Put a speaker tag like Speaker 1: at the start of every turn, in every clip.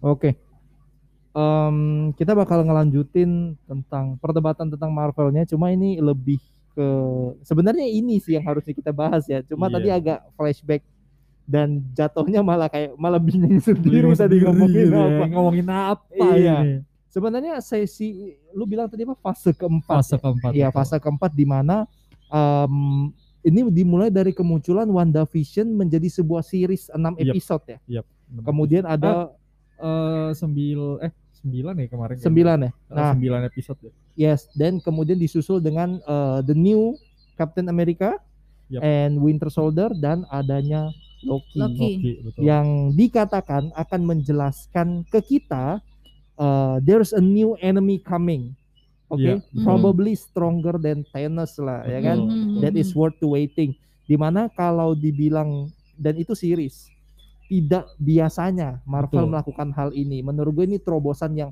Speaker 1: Oke. Em, kita bakal ngelanjutin tentang perdebatan tentang Marvelnya, cuma ini lebih ke sebenarnya ini sih yang harusnya kita bahas ya. Cuma
Speaker 2: Iya.
Speaker 1: tadi agak flashback dan jatuhnya malah kayak malah bingung sendiri
Speaker 2: Bingung
Speaker 1: tadi
Speaker 2: sendiri
Speaker 1: ngomongin
Speaker 2: gitu ya,
Speaker 1: apa.
Speaker 2: Ngomongin apa
Speaker 1: Iya.
Speaker 2: ini?
Speaker 1: Sebenarnya sesi lu bilang tadi apa fase keempat.
Speaker 2: Fase keempat.
Speaker 1: Iya,
Speaker 2: betul.
Speaker 1: fase keempat di mana em, ini dimulai dari kemunculan WandaVision menjadi sebuah series 6
Speaker 2: Yap.
Speaker 1: episode ya.
Speaker 2: Benar.
Speaker 1: Kemudian ada
Speaker 2: eh sembil eh sembilan ya kemarin.
Speaker 1: sembilan ya.
Speaker 2: Eh,
Speaker 1: Nah,
Speaker 2: sembilan episode ya.
Speaker 1: yes, dan kemudian disusul dengan eh, The New Captain America
Speaker 2: Yap.
Speaker 1: and Winter Soldier dan adanya Loki,
Speaker 3: Loki.
Speaker 2: Betul.
Speaker 1: yang dikatakan akan menjelaskan ke kita eh, there's a new enemy coming. Oke,
Speaker 2: Iya,
Speaker 3: betul.
Speaker 1: probably stronger than Thanos lah, ya kan?
Speaker 3: Mhm,
Speaker 1: that is worth to waiting. Di mana kalau dibilang dan itu series tidak biasanya Marvel
Speaker 2: Betul.
Speaker 1: melakukan hal ini. Menurut gue ini terobosan yang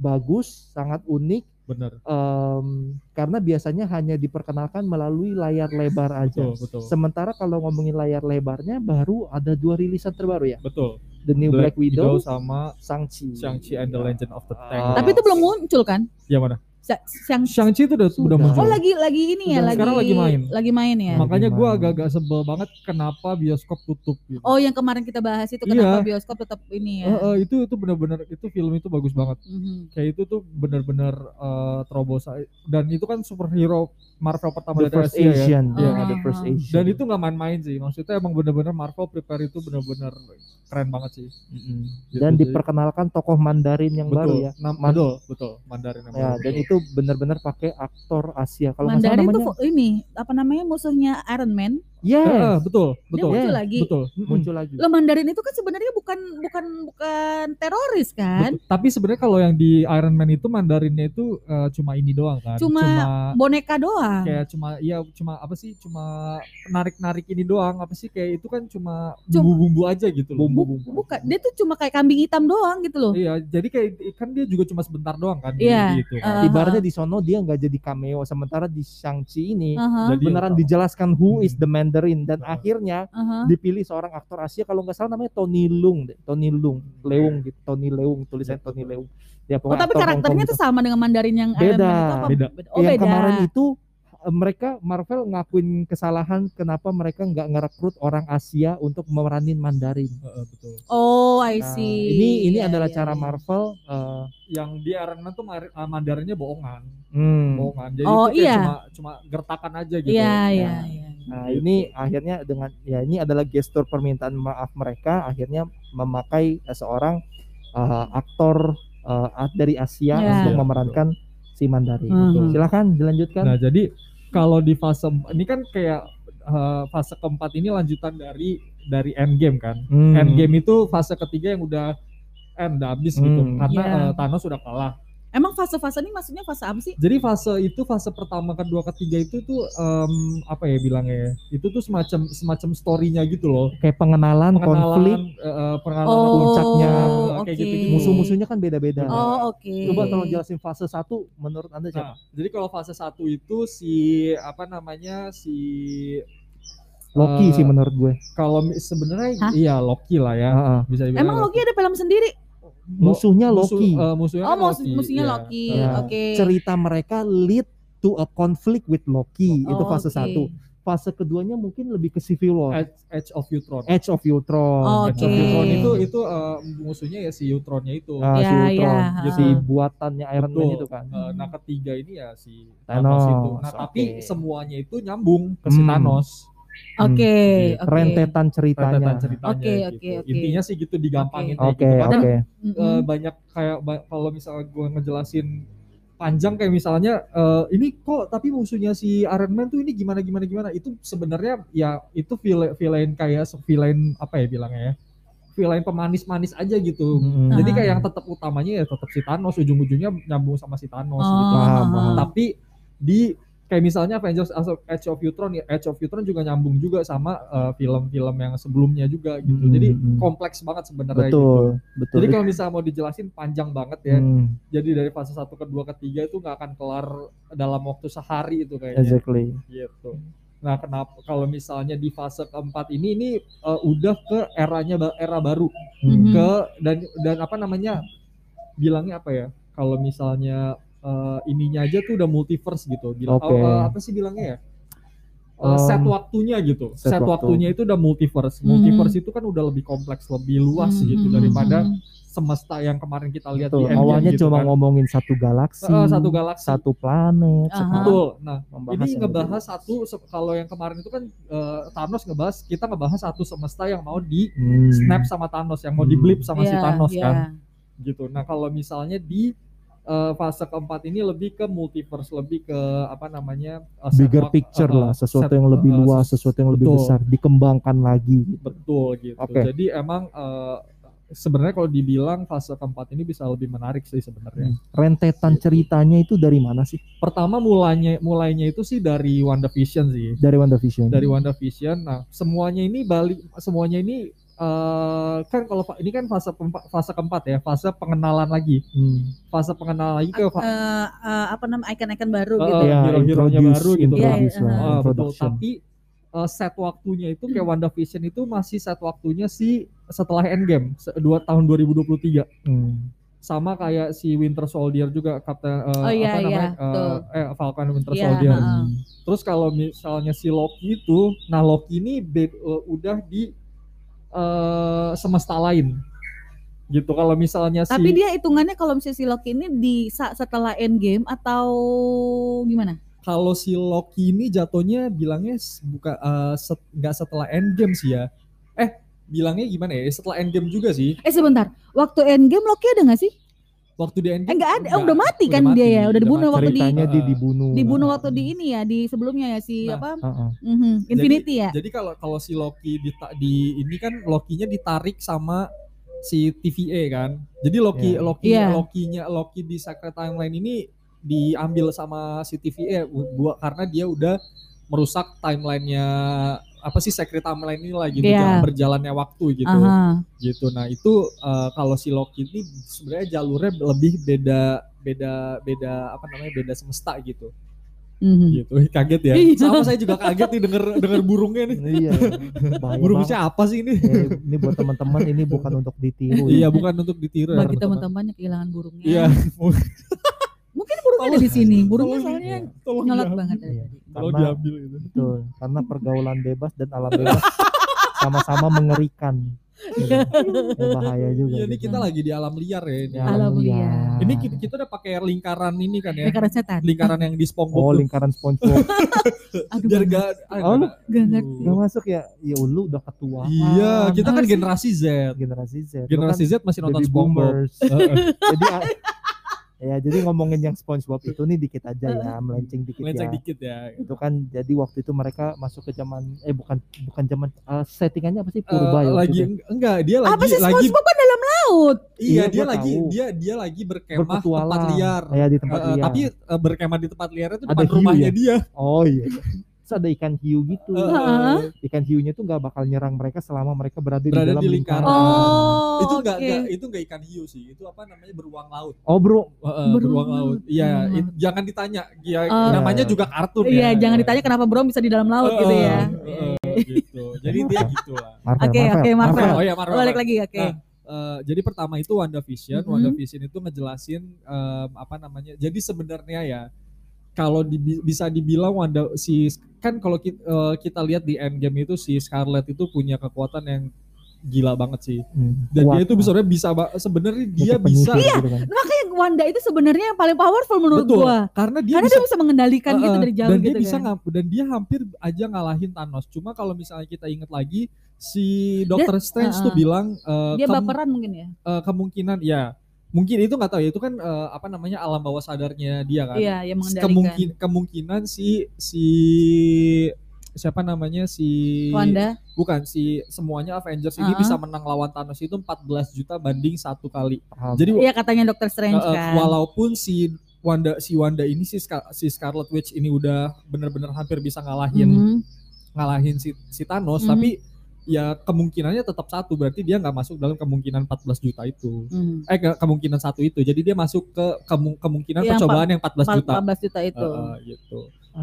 Speaker 1: bagus, sangat unik.
Speaker 2: Bener.
Speaker 1: em, karena biasanya hanya diperkenalkan melalui layar lebar aja.
Speaker 2: Betul, betul.
Speaker 1: Sementara kalau ngomongin layar lebarnya baru ada dua rilisan terbaru ya,
Speaker 2: Betul.
Speaker 1: The New Black, Widow,
Speaker 2: sama
Speaker 1: Shang-Chi.
Speaker 2: Shang-Chi and the Legend of the Tank.
Speaker 1: Ah.
Speaker 3: Tapi itu belum muncul kan?
Speaker 2: Ya mana?
Speaker 3: Sa- Yang
Speaker 2: Shang-Chi itu udah
Speaker 1: Sudah.
Speaker 2: udah muncul.
Speaker 3: Oh lagi lagi ini ya lagi
Speaker 2: Sekarang lagi main.
Speaker 3: lagi main ya.
Speaker 2: Makanya gue agak-agak sebel banget kenapa bioskop tutup gitu.
Speaker 3: Oh yang kemarin kita bahas itu kenapa
Speaker 2: Iya.
Speaker 3: bioskop tetap ini ya.
Speaker 2: Eh, itu itu benar-benar itu film itu bagus banget.
Speaker 3: Mhm.
Speaker 2: Kayak itu tuh benar-benar eh, terobosan dan itu kan superhero Marvel pertama
Speaker 1: The
Speaker 2: dari
Speaker 1: First
Speaker 2: Asia ya.
Speaker 1: Asian,
Speaker 3: Iya.
Speaker 1: ya, The First. Asian.
Speaker 2: Dan itu nggak main-main sih. Maksudnya emang benar-benar Marvel prepare itu benar-benar keren banget sih. Gitu,
Speaker 1: dan
Speaker 2: jadi-
Speaker 1: diperkenalkan tokoh Mandarin yang
Speaker 2: betul,
Speaker 1: baru ya.
Speaker 2: Nam-
Speaker 1: Man-
Speaker 2: betul, betul. Mandarin yang
Speaker 1: Ya,
Speaker 2: baru,
Speaker 1: dan
Speaker 2: betul.
Speaker 1: Itu benar-benar pakai aktor Asia. Kalau salah
Speaker 3: Mandarin
Speaker 1: namanya
Speaker 3: tuh fo- ini apa namanya musuhnya Iron Man.
Speaker 1: Yes,
Speaker 2: Eh, eh, betul,
Speaker 3: Dia
Speaker 2: betul.
Speaker 3: muncul
Speaker 1: Yes.
Speaker 3: lagi.
Speaker 2: Betul.
Speaker 1: muncul lagi.
Speaker 3: Lo Mandarin itu kan sebenarnya bukan bukan bukan teroris kan?
Speaker 2: Betul. Tapi sebenarnya kalau yang di Iron Man itu Mandarinnya itu eh, cuma ini doang kan.
Speaker 3: Cuma Boneka doang.
Speaker 2: kayak cuma iya cuma apa sih cuma narik-narik ini doang apa sih kayak itu kan cuma
Speaker 3: Cuma-
Speaker 2: bumbu-bumbu aja gitu loh.
Speaker 1: Bumbu.
Speaker 3: Bu- bukan, dia tuh cuma kayak kambing hitam doang gitu loh.
Speaker 2: Iya, jadi kayak kan dia juga cuma sebentar doang kan
Speaker 3: Iya,
Speaker 2: gitu kan.
Speaker 3: eh,
Speaker 1: Ibaratnya di sono dia nggak jadi cameo, sementara di Shang-Chi ini
Speaker 3: Aha,
Speaker 2: Jadi
Speaker 1: beneran dijelaskan who is the Mandarin dan akhirnya
Speaker 3: aha.
Speaker 1: dipilih seorang aktor Asia kalau nggak salah namanya Tony Leung deh, Tony Leung, Leung gitu, Tony Leung tulisannya Tony Leung. Ya,
Speaker 3: Oh
Speaker 1: pokoknya
Speaker 3: tapi karakternya tuh sama dengan Mandarin yang Iron
Speaker 1: Beda.
Speaker 3: Itu apa?
Speaker 2: Beda.
Speaker 3: Oh
Speaker 1: yang
Speaker 3: beda.
Speaker 1: kemarin itu eh, mereka Marvel ngakuin kesalahan kenapa mereka nggak ngerekrut orang Asia untuk memeranin Mandarin.
Speaker 2: Heeh, betul.
Speaker 3: Oh I
Speaker 1: Nah,
Speaker 3: see.
Speaker 1: ini ini
Speaker 3: Iya,
Speaker 1: adalah
Speaker 3: iya,
Speaker 1: cara
Speaker 3: iya.
Speaker 1: Marvel. eh,
Speaker 2: Yang di Iron Man tuh eh, Mandarinnya bohongan,
Speaker 1: hmm.
Speaker 2: bohongan. Jadi
Speaker 3: Oh,
Speaker 2: itu kayak
Speaker 3: iya.
Speaker 2: cuma cuma gertakan aja gitu.
Speaker 3: Iya iya
Speaker 1: Nah,
Speaker 3: iya.
Speaker 1: Nah
Speaker 2: Gitu.
Speaker 1: ini akhirnya dengan ya ini adalah gestur permintaan maaf mereka akhirnya memakai eh, seorang eh, aktor eh, dari Asia
Speaker 3: Ya.
Speaker 1: untuk
Speaker 2: Iya,
Speaker 1: memerankan si Mandarin.
Speaker 3: Mhm.
Speaker 1: Silakan dilanjutkan.
Speaker 2: Nah, jadi kalau di fase ini kan kayak eh, fase keempat ini lanjutan dari dari Endgame kan.
Speaker 1: Hmm.
Speaker 2: Endgame itu fase ketiga yang udah end udah habis gitu
Speaker 1: Hmm.
Speaker 2: karena
Speaker 3: Iya.
Speaker 2: eh, Thanos sudah kalah.
Speaker 3: Emang fase-fase ini maksudnya fase apa sih?
Speaker 2: Jadi fase itu fase pertama, kedua, ketiga itu tuh em, apa ya bilangnya ya? Itu tuh semacam semacam story-nya gitu loh.
Speaker 1: Kayak pengenalan, konflik,
Speaker 2: Pengenalan eh, eh, pengalaman
Speaker 3: Oh,
Speaker 1: puncaknya,
Speaker 3: oke.
Speaker 2: kayak gitu.
Speaker 1: musuh-musuhnya kan beda-beda.
Speaker 3: Oh oke.
Speaker 1: Coba tolong jelasin fase satu menurut anda siapa?
Speaker 2: Nah, jadi kalau fase satu itu si apa namanya si
Speaker 1: Loki
Speaker 2: eh,
Speaker 1: sih menurut gue.
Speaker 2: kalau sebenarnya iya Loki lah ya.
Speaker 1: Heeh.
Speaker 2: Bisa dibilang
Speaker 3: Emang Loki ada film sendiri?
Speaker 1: Musuhnya
Speaker 2: Musuh-
Speaker 1: Loki.
Speaker 2: eh, musuhnya
Speaker 3: Oh
Speaker 2: kan Loki,
Speaker 3: musuhnya
Speaker 2: iya.
Speaker 3: Loki.
Speaker 1: Ya.
Speaker 3: Oke.
Speaker 1: Cerita mereka lead to a conflict with Loki. itu
Speaker 3: Oh,
Speaker 1: fase
Speaker 3: oke.
Speaker 1: satu. Fase keduanya mungkin lebih ke Civil War.
Speaker 2: Edge, Edge of Ultron.
Speaker 1: Edge of Ultron.
Speaker 3: Oh,
Speaker 2: Edge of Ultron itu itu eh, musuhnya ya si Ultronnya itu.
Speaker 1: Ah, si
Speaker 3: Ya,
Speaker 1: Ultron.
Speaker 3: ya,
Speaker 1: Si buatannya Iron Man itu kan.
Speaker 2: Eh, nah ketiga ini ya si
Speaker 1: Thanos,
Speaker 2: Thanos, itu. Nah
Speaker 1: oke.
Speaker 2: tapi semuanya itu nyambung ke si
Speaker 1: Hmm.
Speaker 2: Thanos.
Speaker 3: Oke.
Speaker 2: Gitu.
Speaker 3: Oke.
Speaker 1: Rentetan ceritanya.
Speaker 2: Rentetan ceritanya
Speaker 3: Oke,
Speaker 2: gitu.
Speaker 3: oke, oke.
Speaker 2: Intinya sih gitu digampangin
Speaker 1: Oke,
Speaker 2: kayak gitu. Karena
Speaker 1: oke.
Speaker 2: Eh, banyak kayak ba- kalau misalnya gue ngejelasin panjang kayak misalnya eh, ini kok tapi musuhnya si Iron Man tuh ini gimana gimana gimana itu sebenarnya ya itu villain, villain kayak villain apa ya bilangnya ya villain pemanis-manis aja gitu
Speaker 1: Mm-mm.
Speaker 2: jadi
Speaker 3: Ah.
Speaker 2: kayak yang tetap utamanya ya tetap si Thanos ujung-ujungnya nyambung sama si Thanos
Speaker 3: Oh,
Speaker 2: gitu
Speaker 1: Paham, paham.
Speaker 2: tapi di kayak misalnya Avengers Age of Ultron ya Age of Ultron juga nyambung juga sama eh, film-film yang sebelumnya juga gitu
Speaker 1: Hmm,
Speaker 2: jadi
Speaker 1: hmm.
Speaker 2: kompleks banget sebenarnya gitu
Speaker 1: Betul,
Speaker 2: jadi kalau misalnya mau dijelasin panjang banget ya.
Speaker 1: Hmm,
Speaker 2: Jadi dari fase 1 ke 2 ke 3 itu nggak akan kelar dalam waktu sehari itu kayaknya.
Speaker 1: exactly.
Speaker 2: Gitu. Nah, kenapa kalau misalnya di fase keempat ini ini eh, udah ke eranya era baru
Speaker 1: Hmm.
Speaker 2: Ke dan dan apa namanya bilangnya apa ya? Kalau misalnya eh, ininya aja tuh udah multiverse gitu. Bilang
Speaker 1: Oke.
Speaker 2: oh, eh, apa sih bilangnya ya? Eh,
Speaker 1: Um,
Speaker 2: set waktunya gitu.
Speaker 1: set
Speaker 2: Set,
Speaker 1: waktu.
Speaker 2: waktunya itu udah multiverse.
Speaker 3: Mhm.
Speaker 2: Multiverse itu kan udah lebih kompleks, lebih luas
Speaker 3: Mhm,
Speaker 2: gitu
Speaker 3: mhm,
Speaker 2: daripada
Speaker 3: mhm.
Speaker 2: semesta yang kemarin kita lihat
Speaker 1: Betul.
Speaker 2: di Endgame
Speaker 1: Awalnya
Speaker 2: gitu
Speaker 1: cuma
Speaker 2: kan.
Speaker 1: ngomongin satu galaksi,
Speaker 2: Eh, satu galaksi.
Speaker 1: satu planet.
Speaker 3: Aha.
Speaker 1: sekarang
Speaker 2: Betul. Nah,
Speaker 1: membahas
Speaker 2: ini ngebahas satu se- kalau yang kemarin itu kan eh, Thanos ngebahas kita ngebahas satu semesta yang mau di
Speaker 1: Hmm.
Speaker 2: snap sama Thanos yang mau di
Speaker 1: Hmm.
Speaker 2: blip sama si
Speaker 3: Iya,
Speaker 2: Thanos
Speaker 3: iya.
Speaker 2: kan gitu. Nah, kalau misalnya di eh, fase keempat ini lebih ke multiverse, lebih ke apa namanya? eh, set
Speaker 1: bigger picture
Speaker 2: eh,
Speaker 1: lah, sesuatu
Speaker 2: set-
Speaker 1: yang lebih
Speaker 2: eh,
Speaker 1: luas,
Speaker 2: ses-
Speaker 1: sesuatu yang lebih
Speaker 2: betul.
Speaker 1: besar, dikembangkan lagi.
Speaker 2: Betul gitu.
Speaker 1: Oke.
Speaker 2: Jadi emang eh, sebenarnya kalau dibilang fase keempat ini bisa lebih menarik sih sebenarnya.
Speaker 1: Rentetan ceritanya itu dari mana sih?
Speaker 2: Pertama mulainya mulainya itu sih dari WandaVision sih.
Speaker 1: Dari WandaVision.
Speaker 2: Dari WandaVision. Nah, semuanya ini balik semuanya ini eh, kan kalau ini kan fase keempat, fase keempat ya, fase pengenalan lagi.
Speaker 1: Hmm.
Speaker 2: Fase pengenalan lagi ke
Speaker 3: Eh, eh, apa namanya icon-icon baru
Speaker 2: Eh,
Speaker 3: gitu.
Speaker 1: Ya,
Speaker 2: hero-heronya baru gitu.
Speaker 3: Iya,
Speaker 1: introduce
Speaker 3: iya,
Speaker 1: lah,
Speaker 3: uh-huh.
Speaker 2: Ah, betul. Tapi eh, set waktunya itu kayak WandaVision itu masih set waktunya si setelah Endgame se- dua tahun 2023
Speaker 1: Hmm.
Speaker 2: sama kayak si Winter Soldier juga Captain eh,
Speaker 3: Oh, iya,
Speaker 2: apa
Speaker 3: iya,
Speaker 2: namanya
Speaker 3: betul.
Speaker 2: eh, eh, Falcon Winter
Speaker 3: Iya,
Speaker 2: Soldier.
Speaker 3: heeh.
Speaker 2: Terus kalau misalnya si Loki itu, nah Loki ini be- eh, udah di eh, semesta lain. Gitu kalau misalnya
Speaker 3: Tapi
Speaker 2: si
Speaker 3: dia hitungannya kalau misalnya si Loki ini di setelah Endgame atau gimana?
Speaker 2: kalau si Loki ini jatuhnya bilangnya buka eh, set- nggak setelah Endgame sih ya. Eh, bilangnya gimana ya? Setelah Endgame juga sih.
Speaker 3: Eh sebentar, waktu Endgame Loki ada nggak sih?
Speaker 2: Waktu di
Speaker 3: Eh
Speaker 2: Endgame
Speaker 3: nggak ada, oh, udah mati kan dia ya, udah dibunuh waktu di
Speaker 1: Ceritanya dia
Speaker 2: Eh,
Speaker 1: dibunuh.
Speaker 3: dibunuh waktu di ini ya, di sebelumnya ya si
Speaker 2: Nah,
Speaker 3: apa? Mhm, Infinity ya.
Speaker 2: Jadi kalau kalau si Loki di, di ini kan Lokinya ditarik sama si TVA kan. Jadi Loki
Speaker 1: Iya.
Speaker 2: Loki
Speaker 3: Iya.
Speaker 2: Lokinya Loki di Secret Timeline ini diambil sama si TVA bu- buat karena dia udah merusak timelinenya apa sih Secret Timeline ini lah gitu
Speaker 3: Iya.
Speaker 2: jalan berjalannya waktu gitu.
Speaker 3: Aha.
Speaker 2: Gitu. Nah, itu eh, kalau si Loki ini sebenarnya jalurnya lebih beda beda beda apa namanya beda semesta gitu.
Speaker 3: Mhm.
Speaker 2: Gitu. Kaget ya.
Speaker 3: Iya.
Speaker 2: Sama saya juga kaget nih denger denger burungnya nih.
Speaker 1: Iya. Banget.
Speaker 2: apa sih ini?
Speaker 1: Ya, ini buat teman-teman ini bukan untuk ditiru.
Speaker 2: Iya,
Speaker 1: ya.
Speaker 2: bukan untuk ditiru ya
Speaker 3: Bagi
Speaker 2: teman-teman.
Speaker 3: teman-teman yang kehilangan burungnya.
Speaker 2: Iya,
Speaker 3: Mungkin burungnya ada di sini. Burungnya soalnya
Speaker 2: tolong
Speaker 3: nyolot
Speaker 2: diambil.
Speaker 3: banget.
Speaker 1: Iya.
Speaker 2: Tolong
Speaker 1: Karena
Speaker 2: diambil itu.
Speaker 1: betul, karena pergaulan bebas dan alam bebas sama-sama mengerikan. Gitu. Ya, bahaya juga.
Speaker 2: Ini
Speaker 1: gitu.
Speaker 2: kita lagi di alam liar ya ini.
Speaker 1: Ya,
Speaker 3: Alam
Speaker 1: liar.
Speaker 2: Ini kita, kita udah pakai lingkaran ini kan ya.
Speaker 3: lingkaran setan.
Speaker 2: Lingkaran yang di SpongeBob.
Speaker 1: Oh, lingkaran SpongeBob.
Speaker 3: Aduh,
Speaker 2: Biar
Speaker 3: gak,
Speaker 2: ah,
Speaker 1: Oh, lu
Speaker 2: gak-
Speaker 3: gak ngerti.
Speaker 1: Gak masuk ya? Ya lu udah ketua.
Speaker 2: Iya, kita kan generasi Z.
Speaker 1: generasi Z.
Speaker 2: Generasi
Speaker 1: kan
Speaker 2: Z masih nonton SpongeBob.
Speaker 1: jadi ah, ya jadi ngomongin yang SpongeBob itu nih dikit aja ya, melenceng dikit
Speaker 2: Melenceng
Speaker 1: ya.
Speaker 2: dikit ya.
Speaker 1: Itu kan jadi waktu itu mereka masuk ke zaman eh bukan bukan zaman eh, settingannya apa sih purba
Speaker 2: Eh,
Speaker 1: ya
Speaker 2: lagi
Speaker 1: itu?
Speaker 2: enggak dia lagi
Speaker 3: Apa sih
Speaker 2: lagi
Speaker 3: SpongeBob kan dalam laut?
Speaker 2: iya
Speaker 1: Iya,
Speaker 2: dia lagi
Speaker 1: tahu.
Speaker 2: dia dia lagi berkemah
Speaker 1: Berpetualang.
Speaker 2: tempat liar.
Speaker 1: Ya di tempat
Speaker 2: Eh, eh,
Speaker 1: liar.
Speaker 2: tapi eh, berkemah di tempat liar itu
Speaker 1: Ada
Speaker 2: depan
Speaker 1: hiu
Speaker 2: rumahnya
Speaker 1: ya?
Speaker 2: dia.
Speaker 1: oh iya. Terus ada ikan hiu gitu.
Speaker 3: Heeh.
Speaker 1: Ikan hiunya tuh nggak bakal nyerang mereka selama mereka berada,
Speaker 2: Berada
Speaker 1: di dalam
Speaker 2: di lingkaran.
Speaker 3: Oh,
Speaker 2: itu enggak
Speaker 3: oke.
Speaker 2: enggak itu enggak ikan hiu sih. Itu apa namanya beruang laut.
Speaker 1: Oh bro,
Speaker 2: eh,
Speaker 3: Beruang
Speaker 2: beruang laut. Iya, it- jangan ditanya. Ya,
Speaker 3: Oh.
Speaker 2: namanya juga kartun
Speaker 3: Iya,
Speaker 2: ya.
Speaker 3: jangan ditanya kenapa Bro bisa di dalam laut
Speaker 2: Eh,
Speaker 3: gitu ya.
Speaker 2: eh, eh, gitu. Jadi dia gitu lah.
Speaker 3: Oke, oke, Marvel.
Speaker 2: Oh ya, Marvel.
Speaker 3: Balik lagi, oke.
Speaker 2: Nah, Eh, jadi pertama itu WandaVision.
Speaker 3: Mhm.
Speaker 2: WandaVision itu ngejelasin em, apa namanya. Jadi sebenarnya ya kalau di- bisa dibilang Wanda si kan kalau kita, kita lihat di Endgame itu si Scarlet itu punya kekuatan yang gila banget sih.
Speaker 1: Hmm,
Speaker 2: Dan
Speaker 1: kuat.
Speaker 2: dia itu sebenarnya bisa sebenarnya dia bisa
Speaker 1: penyihir gitu kan.
Speaker 3: Makanya Wanda itu sebenarnya yang paling powerful menurut
Speaker 2: betul
Speaker 3: gua.
Speaker 2: karena dia
Speaker 3: Karena
Speaker 2: bisa
Speaker 3: dia bisa mengendalikan
Speaker 2: Uh,
Speaker 3: gitu
Speaker 2: uh,
Speaker 3: dari jauh
Speaker 2: dan
Speaker 3: gitu
Speaker 2: dia bisa
Speaker 3: kan.
Speaker 2: dan dia hampir aja ngalahin Thanos. Cuma kalau misalnya kita ingat lagi si Doctor Strange
Speaker 3: uh,
Speaker 2: tuh
Speaker 3: uh.
Speaker 2: bilang uh,
Speaker 3: Dia
Speaker 2: kem-
Speaker 3: baperan mungkin ya.
Speaker 2: uh, kemungkinan ya mungkin itu nggak tahu ya itu kan uh, apa namanya alam bawah sadarnya dia kan.
Speaker 3: Iya, yang mengendalikan.
Speaker 2: Kemungkin kemungkinan si si siapa namanya si
Speaker 3: Wanda.
Speaker 2: bukan si semuanya Avengers ini
Speaker 3: Uh-uh.
Speaker 2: bisa menang lawan Thanos itu 14 juta banding satu kali.
Speaker 1: Paham.
Speaker 2: Jadi
Speaker 3: Iya katanya Doctor Strange
Speaker 2: Uh, uh,
Speaker 3: kan.
Speaker 2: walaupun si Wanda si Wanda ini si, Scar- si Scarlet Witch ini udah bener-bener hampir bisa ngalahin
Speaker 3: Mhm.
Speaker 2: ngalahin si, si Thanos
Speaker 3: Mhm.
Speaker 2: tapi ya kemungkinannya tetap satu berarti dia nggak masuk dalam kemungkinan 14 juta itu
Speaker 3: Mhm.
Speaker 2: eh ke- kemungkinan satu itu jadi dia masuk ke kemu- kemungkinan
Speaker 3: Yang
Speaker 2: percobaan yang 14
Speaker 3: Empat-
Speaker 2: juta
Speaker 3: 14 juta itu.
Speaker 2: Uh, uh, gitu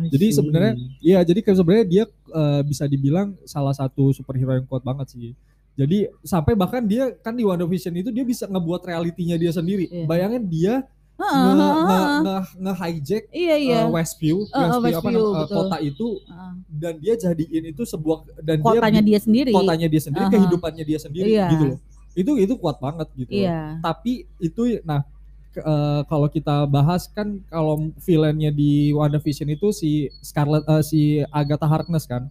Speaker 2: Jadi sebenarnya Iya, jadi sebenarnya dia eh, bisa dibilang salah satu superhero yang kuat banget sih. Jadi sampai bahkan dia kan di WandaVision itu dia bisa ngebuat realitinya dia sendiri.
Speaker 3: Iya.
Speaker 2: Bayangin dia Nge, nge, nge-hijack
Speaker 3: Iya iya.
Speaker 2: eh, Westview,
Speaker 3: eh,
Speaker 2: Westview, apa
Speaker 3: Westview,
Speaker 2: eh,
Speaker 3: betul.
Speaker 2: kota itu
Speaker 3: Heeh.
Speaker 2: dan dia jadiin itu sebuah dan
Speaker 3: Kotanya
Speaker 2: dia
Speaker 3: dia sendiri.
Speaker 2: kotanya dia sendiri,
Speaker 3: Aha.
Speaker 2: kehidupannya dia sendiri
Speaker 3: Iya.
Speaker 2: gitu loh. Itu itu kuat banget gitu. loh.
Speaker 3: Iya.
Speaker 2: Tapi itu nah eh, kalau kita bahas kan kalau villainnya di WandaVision itu si Scarlet eh, si Agatha Harkness kan.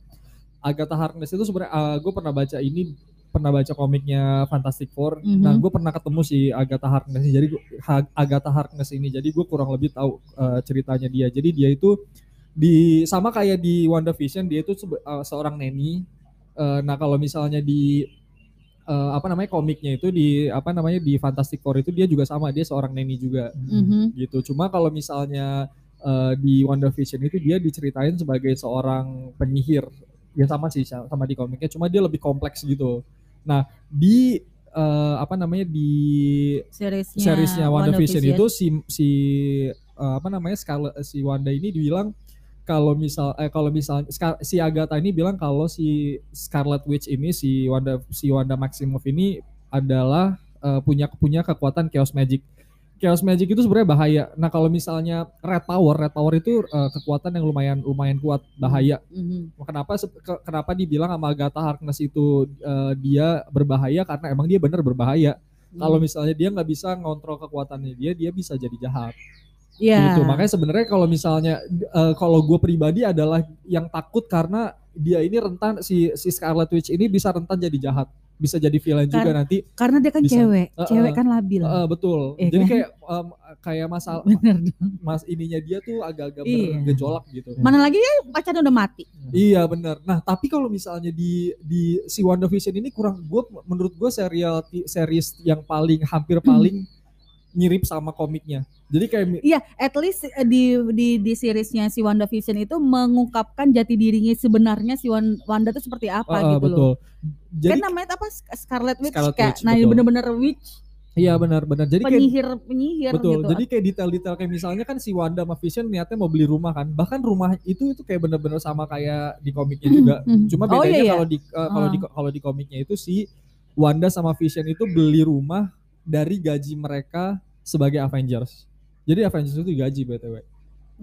Speaker 2: Agatha Harkness itu sebenarnya gue pernah baca ini pernah baca komiknya Fantastic Four.
Speaker 3: Mhm.
Speaker 2: Nah, gue pernah ketemu si Agatha Harkness. Jadi gua- Ha- Agatha Harkness ini jadi gue kurang lebih tahu eh, ceritanya dia. Jadi dia itu di sama kayak di WandaVision dia itu sebe- eh, seorang neni. Eh, nah, kalau misalnya di eh, apa namanya komiknya itu di apa namanya di Fantastic Four itu dia juga sama, dia seorang neni juga
Speaker 3: Mhm.
Speaker 2: gitu. Cuma kalau misalnya eh, di WandaVision itu dia diceritain sebagai seorang penyihir. Ya sama sih sama di komiknya, cuma dia lebih kompleks gitu. Nah, di eh, apa namanya di
Speaker 3: Seriesnya,
Speaker 2: seriesnya WandaVision itu si si eh, apa namanya Scarlet si Wanda ini dibilang kalau misal eh kalau misal Scar- si Agatha ini bilang kalau si Scarlet Witch ini si Wanda si Wanda Maximoff ini adalah eh, punya punya kekuatan chaos magic. Chaos magic itu sebenarnya bahaya. Nah, kalau misalnya red power, red power itu eh, kekuatan yang lumayan lumayan kuat, bahaya.
Speaker 3: Mhm.
Speaker 2: Kenapa se- ke- kenapa dibilang sama Agatha Harkness itu eh, dia berbahaya karena emang dia benar berbahaya. Kalau
Speaker 3: Hmm.
Speaker 2: misalnya dia nggak bisa ngontrol kekuatannya dia, dia bisa jadi jahat.
Speaker 3: Iya.
Speaker 2: Gitu. Makanya sebenarnya kalau misalnya eh, kalau gue pribadi adalah yang takut karena dia ini rentan si si Scarlet Witch ini bisa rentan jadi jahat, bisa jadi villain juga
Speaker 3: Kar-
Speaker 2: nanti.
Speaker 3: Karena dia kan
Speaker 2: Bisa.
Speaker 3: cewek,
Speaker 2: Eh,
Speaker 3: cewek kan labil.
Speaker 2: Eh, betul.
Speaker 3: Iya
Speaker 2: jadi
Speaker 3: kan?
Speaker 2: kayak em, kayak masalah
Speaker 3: Bener dong.
Speaker 2: mas ininya dia tuh agak-agak
Speaker 3: Iya.
Speaker 2: bergejolak gitu.
Speaker 3: Mana lagi ya pacarnya udah mati.
Speaker 2: Iya benar. Nah tapi kalau misalnya di di si WandaVision ini kurang gue menurut gue serial series yang paling hampir paling mirip sama komiknya. Jadi kayak
Speaker 3: Iya, at least eh, di di di seriesnya si WandaVision itu mengungkapkan jati dirinya sebenarnya si Wan- Wanda itu seperti apa
Speaker 2: Ah, ah,
Speaker 3: gitu loh.
Speaker 2: betul. Jadi
Speaker 3: kan namanya apa Sc- Scarlet Witch
Speaker 2: Scarlet
Speaker 3: kayak
Speaker 2: Witch,
Speaker 3: nah ini
Speaker 2: betul.
Speaker 3: bener-bener witch
Speaker 2: iya benar-benar. Jadi kayak
Speaker 3: penyihir penyihir
Speaker 2: betul.
Speaker 3: gitu.
Speaker 2: Jadi kayak detail-detail kayak misalnya kan si Wanda sama Vision niatnya mau beli rumah kan. Bahkan rumah itu itu kayak bener-bener sama kayak di komiknya juga.
Speaker 3: Mhm.
Speaker 2: Cuma
Speaker 3: Oh,
Speaker 2: bedanya
Speaker 3: iya, iya.
Speaker 2: kalau di eh, kalau
Speaker 3: Ah.
Speaker 2: di kalau di komiknya itu si Wanda sama Vision itu beli rumah dari gaji mereka sebagai Avengers. Jadi Avengers itu digaji btw.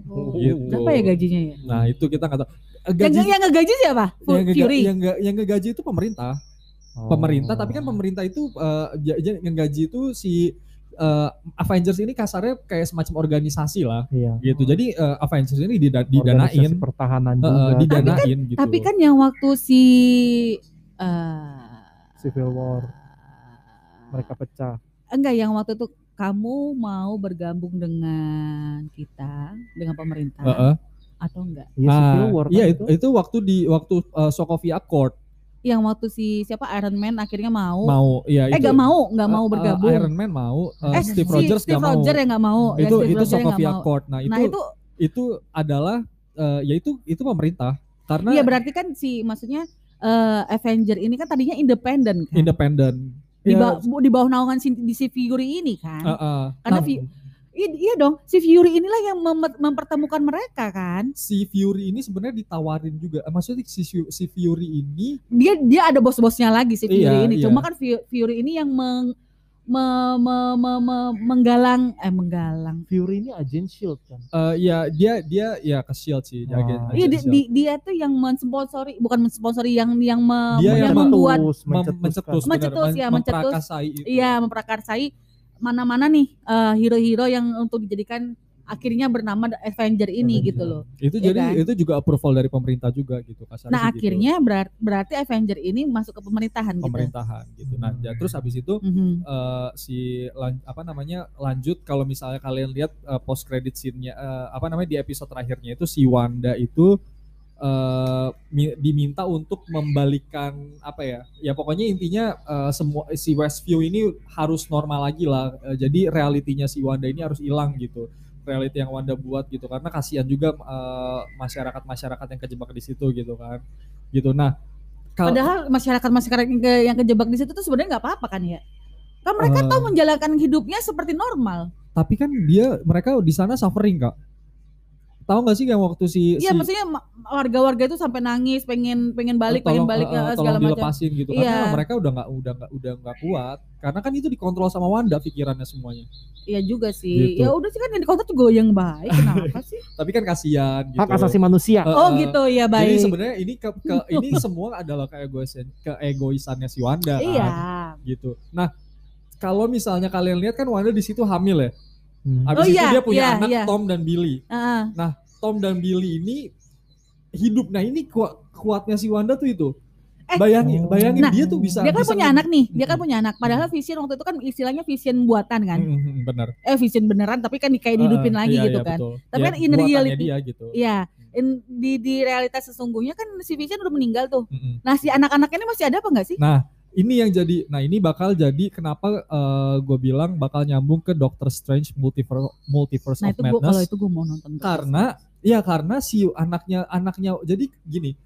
Speaker 3: Oh,
Speaker 2: Gitu.
Speaker 3: Berapa ya gajinya ya?
Speaker 2: Nah itu kita nggak tahu. Eh,
Speaker 3: Yang,
Speaker 2: Gaji
Speaker 3: yang ngegaji siapa?
Speaker 2: Yang, ngega-
Speaker 3: Fury.
Speaker 2: yang, nggak- yang ngegaji itu pemerintah.
Speaker 1: Oh.
Speaker 2: Pemerintah tapi kan pemerintah itu eh, ja- ja- yang gaji itu si eh, Avengers ini kasarnya kayak semacam organisasi lah
Speaker 1: Iya.
Speaker 2: gitu. Jadi eh, Avengers ini dida- didanain,
Speaker 1: Organisasi pertahanan
Speaker 2: eh,
Speaker 1: juga.
Speaker 2: eh, didanain gitu.
Speaker 3: Tapi kan yang waktu si eh,
Speaker 1: Civil War mereka pecah.
Speaker 3: Enggak yang waktu itu kamu mau bergabung dengan kita dengan pemerintah
Speaker 2: Heeh.
Speaker 3: atau enggak?
Speaker 1: Iya
Speaker 2: Ah,
Speaker 1: kan
Speaker 2: iya
Speaker 1: itu.
Speaker 2: itu, itu waktu di waktu uh, Sokovia Accord
Speaker 3: Yang waktu si siapa Iron Man akhirnya mau,
Speaker 2: mau iya
Speaker 3: eh
Speaker 2: itu
Speaker 3: nggak mau nggak mau
Speaker 2: uh, uh,
Speaker 3: bergabung.
Speaker 2: Iron Man mau uh,
Speaker 3: eh
Speaker 2: Steve
Speaker 3: si
Speaker 2: Rogers
Speaker 3: Steve
Speaker 2: nggak mau
Speaker 3: Rogers yang nggak mau. Ya,
Speaker 2: itu
Speaker 3: Steve
Speaker 2: itu Sokovia
Speaker 3: mau.
Speaker 2: Accord nah itu
Speaker 3: Nah itu
Speaker 2: itu adalah uh, ya itu itu pemerintah karena
Speaker 3: Iya berarti kan si maksudnya eh, Avenger ini kan tadinya independen kan.
Speaker 2: independen
Speaker 3: di,
Speaker 2: Ya,
Speaker 3: ba- di bawah naungan si, di si Fury ini kan.
Speaker 2: uh, uh.
Speaker 3: Karena
Speaker 2: Nah,
Speaker 3: iya dong, si Fury inilah yang mem- mempertemukan mereka kan.
Speaker 2: si Fury ini sebenarnya ditawarin juga maksudnya si si Fury ini
Speaker 3: Dia dia ada bos-bosnya lagi si Fury
Speaker 2: Iya,
Speaker 3: ini.
Speaker 2: iya.
Speaker 3: Cuma kan Fu- Fury ini yang meng, me- me- me- me- menggalang eh menggalang.
Speaker 1: Fury ini agent shield kan.
Speaker 2: uh, ya dia dia ya ke Shield sih
Speaker 1: Wah.
Speaker 2: agen-
Speaker 3: Iya
Speaker 2: agen
Speaker 3: di,
Speaker 2: Shield.
Speaker 3: di- dia tuh yang mensponsori bukan mensponsori yang yang me-
Speaker 2: Dia
Speaker 3: yang
Speaker 2: yang
Speaker 3: membuat
Speaker 1: Mencetus,
Speaker 2: mencetus,
Speaker 3: Mencetus,
Speaker 2: men-
Speaker 3: ya, mencetus. iya memprakarsai mana-mana nih eh, hero-hero yang untuk dijadikan akhirnya bernama Avenger ini
Speaker 1: Avenger.
Speaker 3: gitu loh.
Speaker 2: itu
Speaker 3: Iya
Speaker 2: jadi
Speaker 3: kan?
Speaker 2: itu juga approval dari pemerintah juga gitu kasarnya
Speaker 3: Nah
Speaker 2: gitu.
Speaker 3: akhirnya berar- berarti Avenger ini masuk ke pemerintahan gitu.
Speaker 2: pemerintahan gitu. Nah, ya, terus habis itu
Speaker 3: Mhm.
Speaker 2: eh, si lan- apa namanya lanjut kalau misalnya kalian lihat post credit scene-nya eh, apa namanya di episode terakhirnya itu si Wanda itu eh, mi- diminta untuk membalikan apa ya? Ya pokoknya intinya eh, semua si Westview ini harus normal lagi lah. Eh, jadi realitinya si Wanda ini harus hilang gitu. Reality yang Wanda buat gitu karena kasihan juga eh, masyarakat-masyarakat yang kejebak di situ gitu kan. Gitu. Nah, kal-
Speaker 3: Padahal masyarakat masyarakat yang, ke- yang kejebak di situ tuh sebenarnya nggak apa-apa kan ya? Kan mereka
Speaker 2: Eh.
Speaker 3: tahu menjalankan hidupnya seperti normal.
Speaker 2: tapi kan dia mereka di sana suffering kak tahu nggak sih yang waktu si
Speaker 3: Iya,
Speaker 2: si
Speaker 3: maksudnya ma- warga-warga itu sampai nangis, pengen pengen balik, pengen
Speaker 2: tolong,
Speaker 3: balik
Speaker 2: eh,
Speaker 3: eh,
Speaker 2: eh,
Speaker 3: segala
Speaker 2: tolong
Speaker 3: macam.
Speaker 2: dilepasin gitu
Speaker 3: Iya.
Speaker 2: karena mereka udah nggak udah nggak udah nggak kuat karena kan itu dikontrol sama Wanda pikirannya semuanya
Speaker 3: Iya juga sih.
Speaker 2: Gitu.
Speaker 3: Ya udah sih kan yang di kontrak juga yang baik. Kenapa sih?
Speaker 2: tapi kan kasihan gitu
Speaker 1: Hak asasi manusia.
Speaker 2: Eh,
Speaker 3: Oh gitu ya
Speaker 2: jadi
Speaker 3: baik.
Speaker 2: sebenarnya ini ke, ke- ini semua adalah keegoisan keegoisannya si Wanda kan,
Speaker 3: Iya.
Speaker 2: gitu nah kalau misalnya kalian lihat kan Wanda di situ hamil ya
Speaker 1: Hmm.
Speaker 2: habis
Speaker 3: Oh
Speaker 2: itu
Speaker 3: iya,
Speaker 2: dia punya
Speaker 3: iya,
Speaker 2: anak
Speaker 3: iya.
Speaker 2: Tom dan Billy
Speaker 3: Heeh.
Speaker 2: Tom dan Billy ini hidup nah ini kuat kuatnya si Wanda tuh itu
Speaker 3: Eh.
Speaker 2: bayangin
Speaker 1: Oh.
Speaker 2: bayangin
Speaker 3: Nah,
Speaker 2: dia tuh bisa
Speaker 3: dia kan
Speaker 2: bisa
Speaker 3: punya anak nih, dia kan punya anak. Padahal Vision waktu itu kan istilahnya Vision buatan kan.
Speaker 2: Mm, mm, mm, benar
Speaker 3: Eh Vision beneran tapi kan kayak dihidupin
Speaker 2: Eh,
Speaker 3: lagi
Speaker 2: iya,
Speaker 3: gitu
Speaker 2: iya,
Speaker 3: kan.
Speaker 2: betul.
Speaker 3: Tapi
Speaker 2: Ya,
Speaker 3: kan in reality-
Speaker 2: dia gitu
Speaker 3: Iya. In- di di realitas sesungguhnya kan si Vision udah meninggal tuh.
Speaker 2: Mm-mm.
Speaker 3: Nah, si anak-anak ini masih ada apa enggak sih?
Speaker 2: Nah, ini yang jadi, nah ini bakal jadi kenapa gue bilang bakal nyambung ke Doctor Strange Multiverse, Multiverse
Speaker 3: Nah,
Speaker 2: of
Speaker 3: itu gua
Speaker 2: Madness
Speaker 3: kalau itu gua mau nonton. terus.
Speaker 2: karena ya karena si anaknya anaknya jadi gini,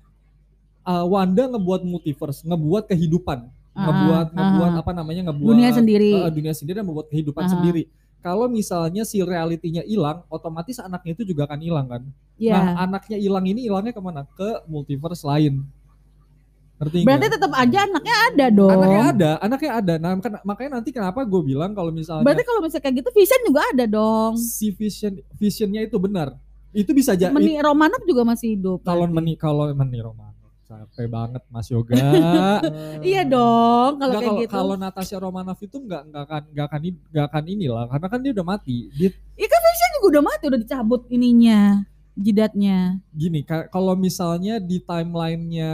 Speaker 2: uh, Wanda ngebuat multiverse, ngebuat kehidupan,
Speaker 3: Ah,
Speaker 2: ngebuat
Speaker 3: ah,
Speaker 2: ngebuat
Speaker 3: ah.
Speaker 2: apa namanya ngebuat
Speaker 3: dunia sendiri.
Speaker 2: uh, dunia sendiri dan membuat kehidupan
Speaker 3: Ah.
Speaker 2: sendiri. Kalau misalnya si realitinya hilang, otomatis anaknya itu juga akan hilang kan.
Speaker 3: Iya.
Speaker 2: Nah, anaknya hilang ini hilangnya ke mana? Ke multiverse lain. Ngerti
Speaker 3: Berarti
Speaker 2: nggak?
Speaker 3: tetap aja anaknya ada dong.
Speaker 2: Anaknya ada, anaknya ada. Nah, kan- makanya nanti kenapa gue bilang kalau misalnya
Speaker 3: Berarti kalau misalnya kayak gitu Vision juga ada dong.
Speaker 2: si vision visionnya itu benar, itu bisa jadi
Speaker 3: Meni Romanov juga masih hidup.
Speaker 2: kalau meni kalau meni Romano capek banget Mas Yoga.
Speaker 3: Iya dong, kalau kayak
Speaker 2: kalau
Speaker 3: gitu.
Speaker 2: kalau Natasha Romanoff itu nggak nggak akan nggak akan nggak akan inilah karena kan dia udah mati. Dia
Speaker 3: Vision juga udah mati, udah dicabut ininya, jidatnya.
Speaker 2: gini ka- kalau misalnya di timelinenya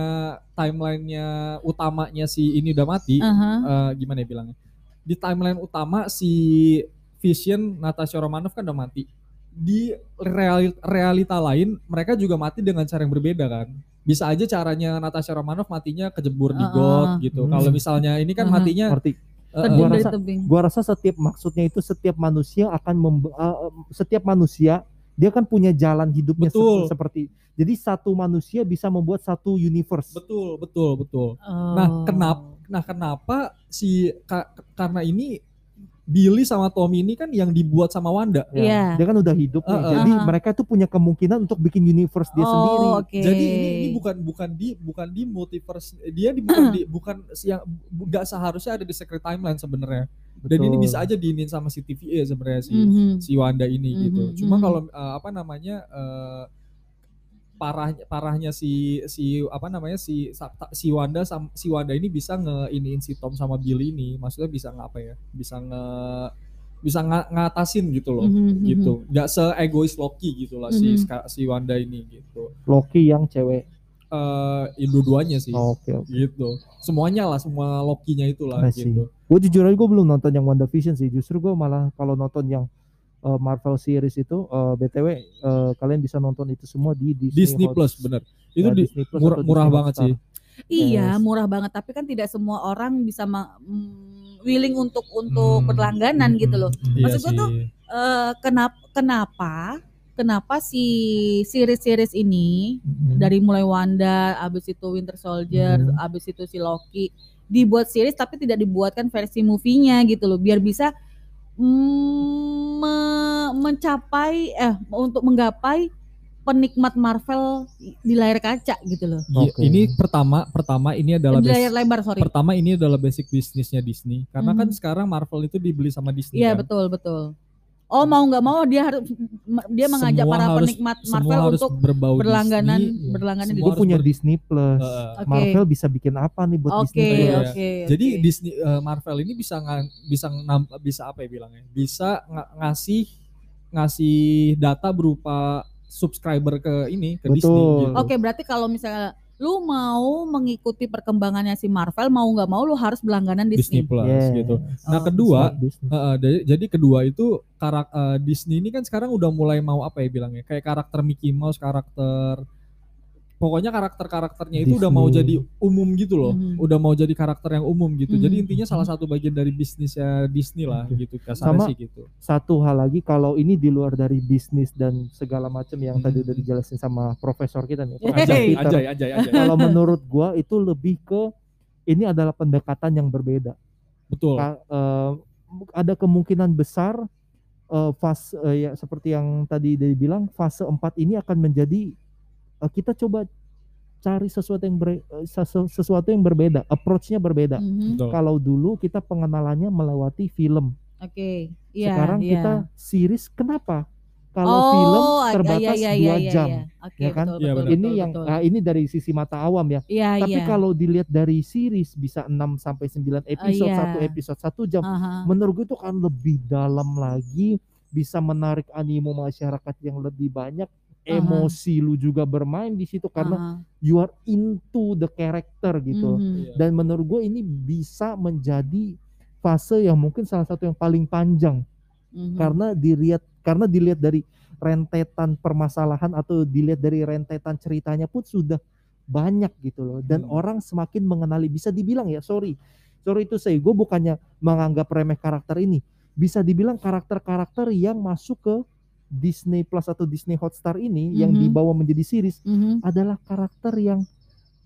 Speaker 2: timelinenya utamanya si ini udah mati,
Speaker 3: Aha.
Speaker 2: eh, gimana ya bilangnya? Di timeline utama si Vision Natasha Romanoff kan udah mati. Di reali- realita lain mereka juga mati dengan cara yang berbeda kan. Bisa aja caranya Natasha Romanoff matinya kejebur di
Speaker 3: Uh-uh.
Speaker 2: got gitu.
Speaker 1: Hmm.
Speaker 2: Kalau misalnya ini kan
Speaker 3: Uh-uh.
Speaker 2: matinya
Speaker 1: Ngerti.
Speaker 2: eh,
Speaker 3: Terjun
Speaker 1: gua rasa-
Speaker 3: tebing.
Speaker 1: Gua rasa setiap maksudnya itu setiap manusia akan membe- uh, setiap manusia dia kan punya jalan hidupnya se-
Speaker 2: Betul.
Speaker 1: seperti jadi satu manusia bisa membuat satu universe.
Speaker 2: betul betul betul.
Speaker 3: Oh.
Speaker 2: Nah, kenapa nah kenapa si ka- karena ini Billy sama Tommy ini kan yang dibuat sama Wanda.
Speaker 1: Ya,
Speaker 3: Iya.
Speaker 1: Dia kan udah hidup nih.
Speaker 2: Uh-uh.
Speaker 1: Jadi
Speaker 3: Aha.
Speaker 1: mereka tuh punya kemungkinan untuk bikin universe dia
Speaker 3: oh,
Speaker 1: sendiri.
Speaker 3: oke.
Speaker 2: Jadi ini ini bukan bukan di bukan di multiverse dia di bukan di bukan yang nggak seharusnya ada di secret timeline sebenarnya. Dan ini bisa aja diinin sama si TVA sebenarnya si
Speaker 3: Mhm.
Speaker 2: si Wanda ini gitu.
Speaker 3: Mhm,
Speaker 2: Cuma
Speaker 3: mhm.
Speaker 2: kalau eh, apa namanya eh, parahnya parahnya si si apa namanya si si Wanda sam, si Wanda ini bisa ngeiniin si Tom sama Billy ini. Maksudnya bisa ngapa ya? Bisa nge bisa nga- ngatasin gitu loh.
Speaker 3: Mhm, mhm.
Speaker 2: gitu. Nggak se-egois Loki gitu lah si
Speaker 3: Mhm.
Speaker 2: si Wanda ini gitu.
Speaker 1: Loki yang cewek.
Speaker 2: Eh ya dua-duanya sih.
Speaker 1: Oh, Oke, oke.
Speaker 2: Gitu. Semuanya lah, semua Loki-nya itulah
Speaker 1: see.
Speaker 2: gitu.
Speaker 1: Gue jujur aja gue belum nonton yang WandaVision sih. Justru gue malah kalau nonton yang uh, Marvel series itu, uh, btw uh, kalian bisa nonton itu semua di Disney,
Speaker 2: Disney Plus bener. Itu
Speaker 1: uh,
Speaker 2: di,
Speaker 1: Disney Plus
Speaker 2: murah, murah
Speaker 1: Disney
Speaker 2: banget sih.
Speaker 3: Iya,
Speaker 1: Yes.
Speaker 3: murah banget. Tapi kan tidak semua orang bisa ma- mm, willing untuk untuk
Speaker 2: Hmm,
Speaker 3: berlangganan gitu loh.
Speaker 2: Iya
Speaker 3: Maksud gua
Speaker 2: sih.
Speaker 3: tuh, Eh, kenapa kenapa kenapa si series-series ini
Speaker 1: Mhm.
Speaker 3: dari mulai Wanda, abis itu Winter Soldier,
Speaker 1: Hmm.
Speaker 3: abis itu si Loki dibuat series tapi tidak dibuatkan versi movie-nya gitu loh, biar bisa me- mencapai eh untuk menggapai penikmat Marvel di layar kaca gitu loh.
Speaker 2: Iya,
Speaker 1: Oke.
Speaker 2: Ini pertama pertama ini adalah
Speaker 3: Di layar lebar sorry.
Speaker 2: pertama ini adalah basic bisnisnya Disney. Karena kan
Speaker 3: Mhm.
Speaker 2: sekarang Marvel itu dibeli sama Disney
Speaker 3: Iya
Speaker 2: kan.
Speaker 3: betul betul. Oh mau nggak mau dia harus dia mengajak
Speaker 2: Semua
Speaker 3: para
Speaker 2: harus-
Speaker 3: penikmat Marvel
Speaker 2: harus
Speaker 3: untuk berlangganan
Speaker 2: Disney.
Speaker 3: berlangganan di
Speaker 2: Semua
Speaker 1: Gue
Speaker 2: harus
Speaker 1: punya
Speaker 2: ber-
Speaker 1: Disney Plus.
Speaker 2: Heeh.
Speaker 3: Oke.
Speaker 1: Marvel bisa bikin apa nih buat
Speaker 3: Oke,
Speaker 1: Disney
Speaker 2: Iya.
Speaker 1: Plus?
Speaker 3: oke.
Speaker 2: Jadi
Speaker 3: oke.
Speaker 2: Disney eh, Marvel ini bisa nga- bisa bisa apa ya bilangnya? Bisa nga- ngasih ngasih data berupa subscriber ke ini ke
Speaker 1: Betul.
Speaker 2: Disney gitu.
Speaker 3: Oke, berarti kalau misalnya lu mau mengikuti perkembangannya si Marvel mau nggak mau lu harus berlangganan
Speaker 2: Disney
Speaker 3: Disney.
Speaker 2: Plus
Speaker 1: Yes.
Speaker 2: gitu. Nah,
Speaker 3: Oh,
Speaker 2: kedua da- jadi kedua itu karak eh, Disney ini kan sekarang udah mulai mau apa ya bilangnya kayak karakter Mickey Mouse karakter pokoknya karakter-karakternya itu udah mau jadi umum gitu loh
Speaker 3: Mhm.
Speaker 2: udah mau jadi karakter yang umum gitu jadi
Speaker 3: Mhm.
Speaker 2: intinya salah satu bagian dari bisnisnya Disney lah
Speaker 1: Oke.
Speaker 2: gitu
Speaker 1: Sama-
Speaker 2: sih gitu
Speaker 1: Satu hal lagi kalau ini di luar dari bisnis dan segala macam yang tadi
Speaker 2: Hmm.
Speaker 1: udah dijelasin sama profesor kita nih.
Speaker 2: Anjay
Speaker 1: Peter.
Speaker 2: anjay anjay anjay
Speaker 1: Kalau menurut gua itu lebih ke ini adalah pendekatan yang berbeda.
Speaker 2: betul
Speaker 1: Ka- eh, ada kemungkinan besar eh, fase eh, ya seperti yang tadi dia bilang fase 4 ini akan menjadi eh, kita coba cari sesuatu yang ber- eh, sesu- sesuatu yang berbeda, approach-nya berbeda.
Speaker 3: Mhm.
Speaker 2: Betul.
Speaker 1: Kalau dulu kita pengenalannya melewati film,
Speaker 3: Oke. Iya,
Speaker 1: sekarang
Speaker 3: iya.
Speaker 1: kita series. Kenapa? Kalau
Speaker 3: oh,
Speaker 1: film terbatas
Speaker 3: iya, iya,
Speaker 1: dua
Speaker 3: iya,
Speaker 1: jam,
Speaker 3: iya. Oke,
Speaker 1: ya kan?
Speaker 3: betul, betul,
Speaker 1: ini
Speaker 3: betul,
Speaker 1: yang
Speaker 3: betul.
Speaker 1: ah, ini dari sisi mata awam ya.
Speaker 3: Iya,
Speaker 1: Tapi
Speaker 3: iya.
Speaker 1: kalau dilihat dari series bisa 6 sampai 9 episode,
Speaker 3: iya.
Speaker 1: satu episode satu jam.
Speaker 3: Aha.
Speaker 1: Menurut gue itu kan lebih dalam lagi, bisa menarik animo masyarakat yang lebih banyak. Emosi lu juga bermain di situ karena
Speaker 3: Aha.
Speaker 1: you are into the character gitu.
Speaker 2: Iya.
Speaker 1: Dan menurut gue ini bisa menjadi fase yang mungkin salah satu yang paling panjang
Speaker 3: Mhm.
Speaker 1: karena dilihat karena dilihat dari rentetan permasalahan atau dilihat dari rentetan ceritanya pun sudah banyak gitu loh dan
Speaker 2: Hmm.
Speaker 1: orang semakin mengenali bisa dibilang ya sorry sorry itu saya gue bukannya menganggap remeh karakter ini bisa dibilang karakter-karakter yang masuk ke Disney Plus atau Disney Hotstar ini yang
Speaker 3: Mhm.
Speaker 1: dibawa menjadi series
Speaker 3: Mhm.
Speaker 1: adalah karakter yang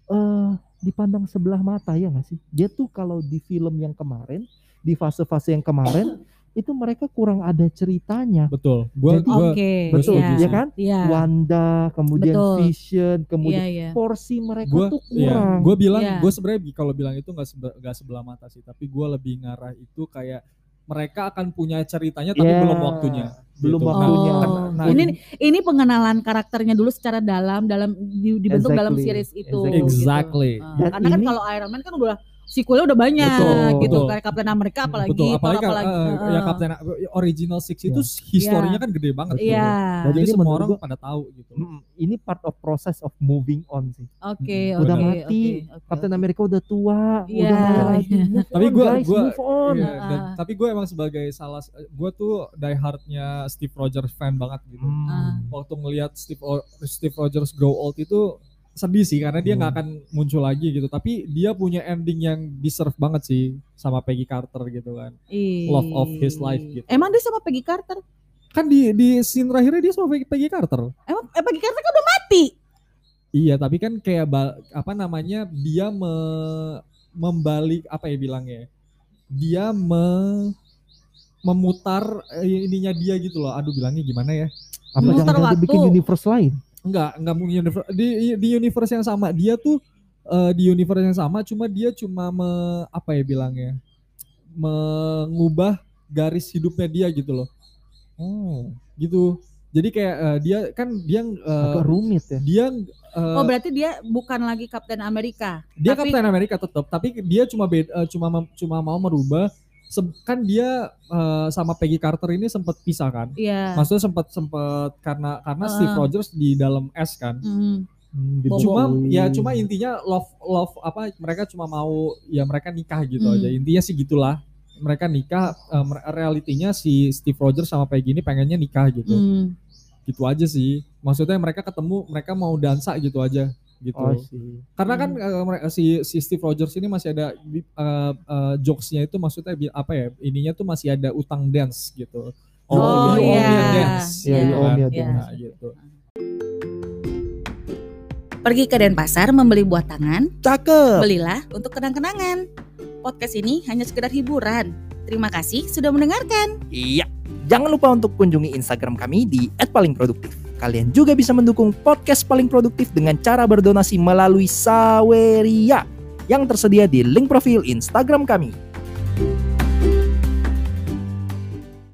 Speaker 1: eh dipandang sebelah mata ya nggak sih dia tuh kalau di film yang kemarin di fase-fase yang kemarin itu mereka kurang ada ceritanya
Speaker 2: Betul. Gua
Speaker 1: Jadi-
Speaker 2: gua
Speaker 3: Oke.
Speaker 1: betul
Speaker 3: iya.
Speaker 1: ya kan
Speaker 3: Iya.
Speaker 1: Wanda kemudian
Speaker 3: Betul.
Speaker 1: Vision kemudian
Speaker 3: Iya, iya.
Speaker 1: porsi mereka
Speaker 2: gua
Speaker 1: tuh
Speaker 2: iya,
Speaker 1: kurang
Speaker 2: gua bilang
Speaker 3: Iya.
Speaker 2: gua sebenarnya kalau bilang itu nggak sebe- nggak sebelah mata sih, tapi gua lebih ngarah itu kayak mereka akan punya ceritanya tapi
Speaker 1: Ya,
Speaker 2: belum waktunya.
Speaker 1: belum
Speaker 2: gitu.
Speaker 1: waktunya.
Speaker 3: Oh,
Speaker 2: Nah, nah,
Speaker 3: ini ini pengenalan karakternya dulu secara dalam dalam di- dibentuk dalam
Speaker 1: Exactly.
Speaker 3: series itu.
Speaker 1: Exactly.
Speaker 2: Exactly.
Speaker 3: Gitu. Ah,
Speaker 1: Dan
Speaker 3: karena kan kalau Iron Man kan udah sequelnya udah banyak
Speaker 1: Betul,
Speaker 3: gitu
Speaker 2: betul.
Speaker 3: kayak Captain America apalagi
Speaker 2: Betul,
Speaker 3: Thor
Speaker 2: apalagi, kan,
Speaker 3: apalagi.
Speaker 2: eh, ya
Speaker 3: Heeh.
Speaker 2: Captain Original Six itu historinya kan gede banget.
Speaker 3: Iya.
Speaker 1: Dan
Speaker 2: Jadi
Speaker 1: ini
Speaker 2: semua orang
Speaker 1: gua-
Speaker 2: pada tahu gitu.
Speaker 1: Ini part of process of moving on sih
Speaker 3: Oke,
Speaker 2: Udah
Speaker 3: oke,
Speaker 1: mati,
Speaker 3: oke, oke,
Speaker 1: Captain. America udah tua
Speaker 3: Iya.
Speaker 1: udah ada lagi move
Speaker 2: Tapi
Speaker 1: move on
Speaker 2: Iya, dan, tapi gue emang sebagai salah, gue tuh die hardnya Steve Rogers fan banget gitu.
Speaker 1: Hmm.
Speaker 3: Ah.
Speaker 2: Waktu ngelihat Steve Steve Rogers grow old itu sedih sih karena dia nggak
Speaker 1: Hmm.
Speaker 2: akan muncul lagi gitu. Tapi dia punya ending yang deserve banget sih sama Peggy Carter gitu kan.
Speaker 3: Ih.
Speaker 2: Love of his life gitu.
Speaker 3: Emang dia sama Peggy Carter?
Speaker 2: Kan di di scene terakhirnya dia sama Peggy, Carter.
Speaker 3: Emang eh, Peggy Carter kan udah mati.
Speaker 2: Iya, tapi kan kayak apa namanya dia me, membalik apa ya bilangnya? Dia me, memutar eh, ininya dia gitu loh. Aduh bilangnya gimana ya?
Speaker 1: apa jangan-jangan bikin universe lain
Speaker 2: Enggak, enggak mungkin universe, di di universe yang sama. Dia tuh eh, di universe yang sama cuma dia cuma me, apa ya bilangnya? mengubah garis hidupnya dia gitu loh.
Speaker 1: oh
Speaker 2: Gitu. Jadi kayak eh, dia kan dia eh,
Speaker 1: agak rumit ya
Speaker 2: dia eh,
Speaker 3: Oh berarti dia bukan lagi Captain Amerika.
Speaker 2: dia
Speaker 3: tapi-
Speaker 2: Captain Amerika tetap, tapi dia cuma beda, cuma cuma mau merubah kan dia eh, sama Peggy Carter ini sempat pisah kan.
Speaker 3: Iya.
Speaker 2: Maksudnya sempat sempat karena karena
Speaker 3: Heeh.
Speaker 2: Steve Rogers di dalam es kan.
Speaker 3: Mhm.
Speaker 1: Hmm,
Speaker 2: cuma ya cuma intinya love love apa mereka cuma mau ya mereka nikah gitu
Speaker 3: Hmm.
Speaker 2: aja intinya sih gitulah mereka nikah mer- realitinya si Steve Rogers sama Peggy ini pengennya nikah gitu
Speaker 3: Hmm.
Speaker 2: gitu aja sih maksudnya mereka ketemu mereka mau dansa gitu aja gitu
Speaker 1: oh sih
Speaker 2: karena kan
Speaker 3: Hmm.
Speaker 2: mere- si si Steve Rogers ini masih ada eh, eh, jokesnya itu maksudnya apa ya ininya tuh masih ada utang dance gitu
Speaker 3: Oh,
Speaker 2: you owe me a
Speaker 3: iya.
Speaker 2: dance
Speaker 1: Iya,
Speaker 2: gitu
Speaker 1: you owe
Speaker 2: kan.
Speaker 1: me a
Speaker 3: Iya.
Speaker 1: dance.
Speaker 2: Nah, gitu
Speaker 3: Pergi ke Denpasar membeli buah tangan,
Speaker 1: cakep
Speaker 3: belilah untuk kenang-kenangan. Podcast ini hanya sekedar hiburan. Terima kasih sudah mendengarkan.
Speaker 4: Iya, jangan lupa untuk kunjungi Instagram kami di @palingproduktif. Kalian juga bisa mendukung podcast paling produktif dengan cara berdonasi melalui Saweria yang tersedia di link profil Instagram kami.